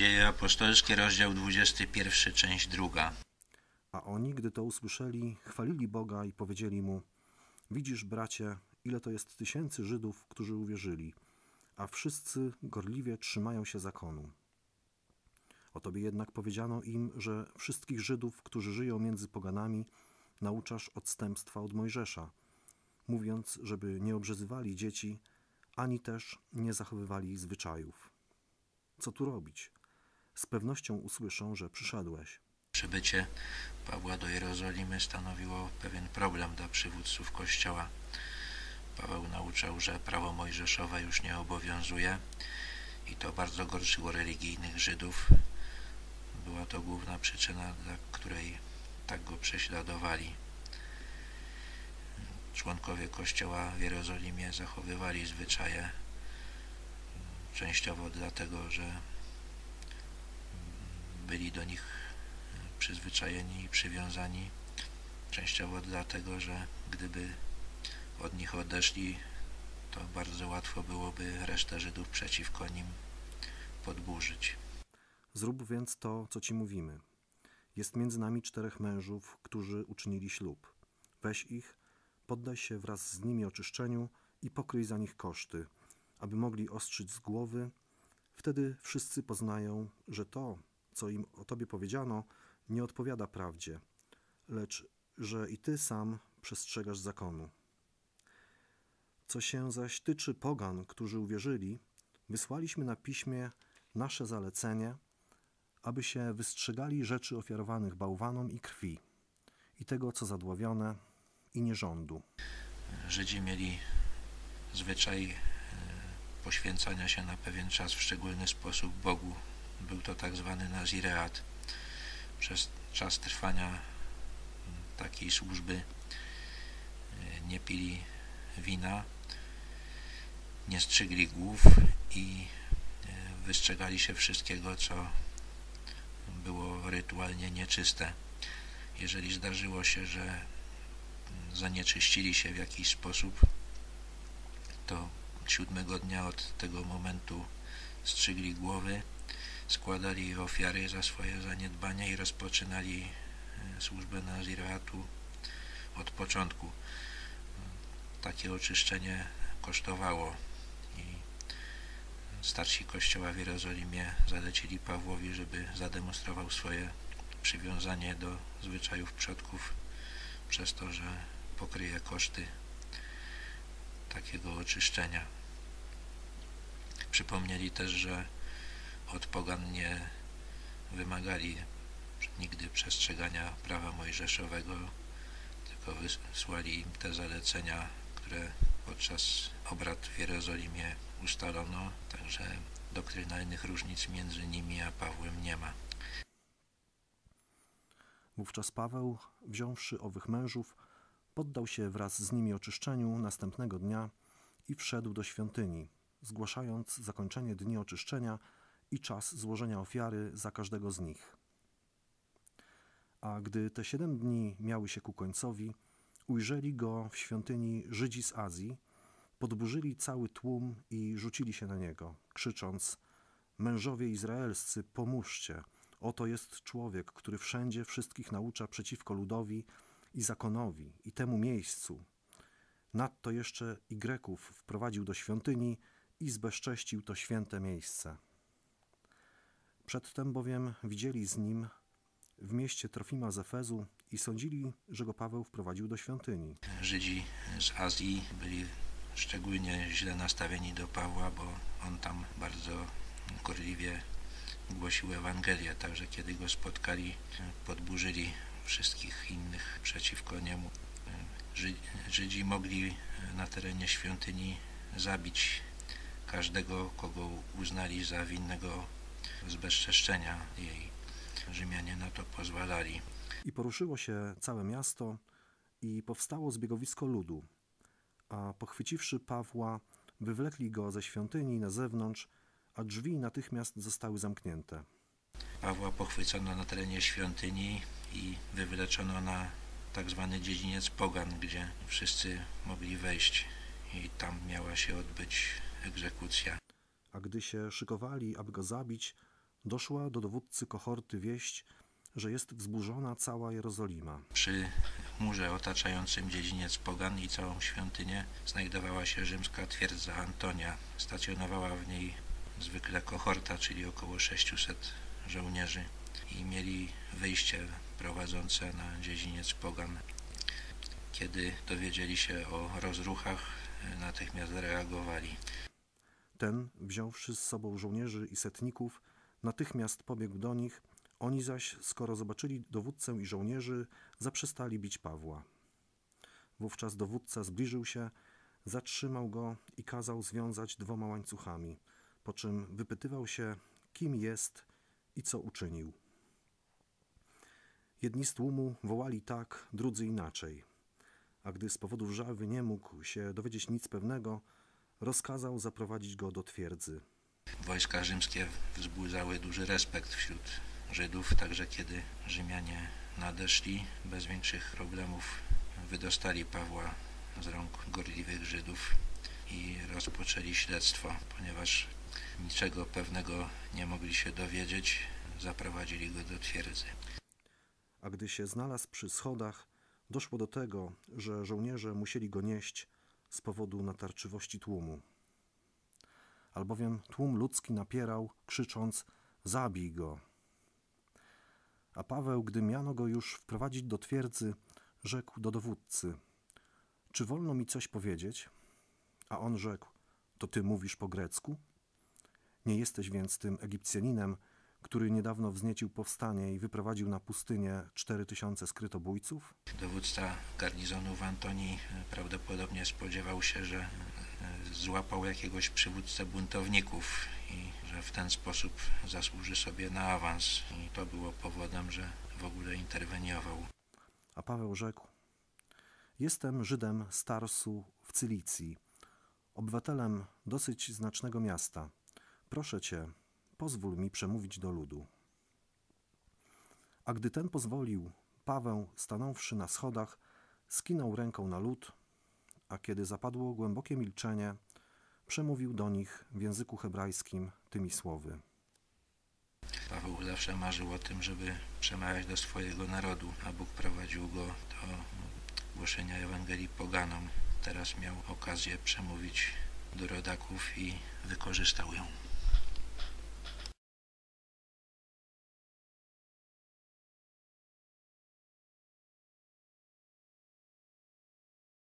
Dzieje apostolskie, rozdział 21, część druga. A oni, gdy to usłyszeli, chwalili Boga i powiedzieli mu: Widzisz, bracie, ile to jest tysięcy Żydów, którzy uwierzyli, a wszyscy gorliwie trzymają się zakonu. O tobie jednak powiedziano im, że wszystkich Żydów, którzy żyją między poganami, nauczasz odstępstwa od Mojżesza, mówiąc, żeby nie obrzezywali dzieci, ani też nie zachowywali zwyczajów. Co tu robić? Z pewnością usłyszą, że przyszedłeś. Przybycie Pawła do Jerozolimy stanowiło pewien problem dla przywódców Kościoła. Paweł nauczał, że prawo mojżeszowe już nie obowiązuje i to bardzo gorszyło religijnych Żydów. Była to główna przyczyna, dla której tak go prześladowali. Członkowie Kościoła w Jerozolimie zachowywali zwyczaje, częściowo dlatego, że byli do nich przyzwyczajeni i przywiązani, częściowo dlatego, że gdyby od nich odeszli, to bardzo łatwo byłoby resztę Żydów przeciwko nim podburzyć. Zrób więc to, co ci mówimy. Jest między nami czterech mężów, którzy uczynili ślub. Weź ich, poddaj się wraz z nimi oczyszczeniu i pokryj za nich koszty, aby mogli ostrzyć z głowy. Wtedy wszyscy poznają, że to, co im o tobie powiedziano, nie odpowiada prawdzie, lecz że i ty sam przestrzegasz zakonu. Co się zaś tyczy pogan, którzy uwierzyli, wysłaliśmy na piśmie nasze zalecenie, aby się wystrzegali rzeczy ofiarowanych bałwanom i krwi, i tego, co zadławione, i nierządu. Żydzi mieli zwyczaj e, poświęcania się na pewien czas w szczególny sposób Bogu. Był to tak zwany nazireat. Przez czas trwania takiej służby e, nie pili wina, nie strzygli głów i e, wystrzegali się wszystkiego, co było rytualnie nieczyste. Jeżeli zdarzyło się, że zanieczyścili się w jakiś sposób, to siódmego dnia od tego momentu strzygli głowy, składali ofiary za swoje zaniedbania i rozpoczynali e, służbę naziratu od początku. Takie oczyszczenie kosztowało i starsi kościoła w Jerozolimie zalecili Pawłowi, żeby zademonstrował swoje przywiązanie do zwyczajów przodków przez to, że pokryje koszty takiego oczyszczenia. Przypomnieli też, że od pogan nie wymagali nigdy przestrzegania prawa mojżeszowego, tylko wysłali im te zalecenia, które podczas obrad w Jerozolimie ustalono, także doktrynalnych różnic między nimi a Pawłem nie ma. Wówczas Paweł, wziąwszy owych mężów, poddał się wraz z nimi oczyszczeniu następnego dnia i wszedł do świątyni, zgłaszając zakończenie dni oczyszczenia i czas złożenia ofiary za każdego z nich. A gdy te siedem dni miały się ku końcowi, ujrzeli go w świątyni Żydzi z Azji, podburzyli cały tłum i rzucili się na niego, krzycząc: Mężowie izraelscy, pomóżcie! Oto jest człowiek, który wszędzie wszystkich naucza przeciwko ludowi i zakonowi i temu miejscu. Nadto jeszcze i Greków wprowadził do świątyni i zbezcześcił to święte miejsce. Przedtem bowiem widzieli z nim w mieście Trofima z Efezu i sądzili, że go Paweł wprowadził do świątyni. Żydzi z Azji byli szczególnie źle nastawieni do Pawła, bo on tam bardzo gorliwie głosił Ewangelię, także kiedy go spotkali, podburzyli wszystkich innych przeciwko niemu. Żydzi mogli na terenie świątyni zabić każdego, kogo uznali za winnego zbezczeszczenia jej. Rzymianie na to pozwalali. I poruszyło się całe miasto i powstało zbiegowisko ludu, a pochwyciwszy Pawła, wywlekli go ze świątyni na zewnątrz, a drzwi natychmiast zostały zamknięte. Pawła pochwycono na terenie świątyni i wywleczono na tak zwany dziedziniec Pogan, gdzie wszyscy mogli wejść i tam miała się odbyć egzekucja. A gdy się szykowali, aby go zabić, doszła do dowódcy kohorty wieść, że jest wzburzona cała Jerozolima. Przy murze otaczającym dziedziniec Pogan i całą świątynię znajdowała się rzymska twierdza Antonia. Stacjonowała w niej zwykle kohorta, czyli około 600 żołnierzy i mieli wyjście prowadzące na dziedziniec Pogan. Kiedy dowiedzieli się o rozruchach, natychmiast reagowali. Ten, wziąwszy z sobą żołnierzy i setników, natychmiast pobiegł do nich, oni zaś, skoro zobaczyli dowódcę i żołnierzy, zaprzestali bić Pawła. Wówczas dowódca zbliżył się, zatrzymał go i kazał związać dwoma łańcuchami, po czym wypytywał się, kim jest i co uczynił. Jedni z tłumu wołali tak, drudzy inaczej, a gdy z powodu wrzawy nie mógł się dowiedzieć nic pewnego, rozkazał zaprowadzić go do twierdzy. Wojska rzymskie wzbudzały duży respekt wśród Żydów, także kiedy Rzymianie nadeszli, bez większych problemów wydostali Pawła z rąk gorliwych Żydów i rozpoczęli śledztwo, ponieważ niczego pewnego nie mogli się dowiedzieć, zaprowadzili go do twierdzy. A gdy się znalazł przy schodach, doszło do tego, że żołnierze musieli go nieść z powodu natarczywości tłumu. Albowiem tłum ludzki napierał, krzycząc: Zabij go! A Paweł, gdy miano go już wprowadzić do twierdzy, rzekł do dowódcy: Czy wolno mi coś powiedzieć? A on rzekł: To ty mówisz po grecku? Nie jesteś więc tym Egipcjaninem, który niedawno wzniecił powstanie i wyprowadził na pustynię cztery tysiące skrytobójców? Dowódca garnizonu w Antonii prawdopodobnie spodziewał się, że e, złapał jakiegoś przywódcę buntowników i że w ten sposób zasłuży sobie na awans. I to było powodem, że w ogóle interweniował. A Paweł rzekł: Jestem Żydem z Tarsu w Cylicji, obywatelem dosyć znacznego miasta. Proszę cię, pozwól mi przemówić do ludu. A gdy ten pozwolił, Paweł, stanąwszy na schodach, skinął ręką na lud, a kiedy zapadło głębokie milczenie, przemówił do nich w języku hebrajskim tymi słowy. Paweł zawsze marzył o tym, żeby przemawiać do swojego narodu, a Bóg prowadził go do głoszenia Ewangelii poganom. Teraz miał okazję przemówić do rodaków i wykorzystał ją.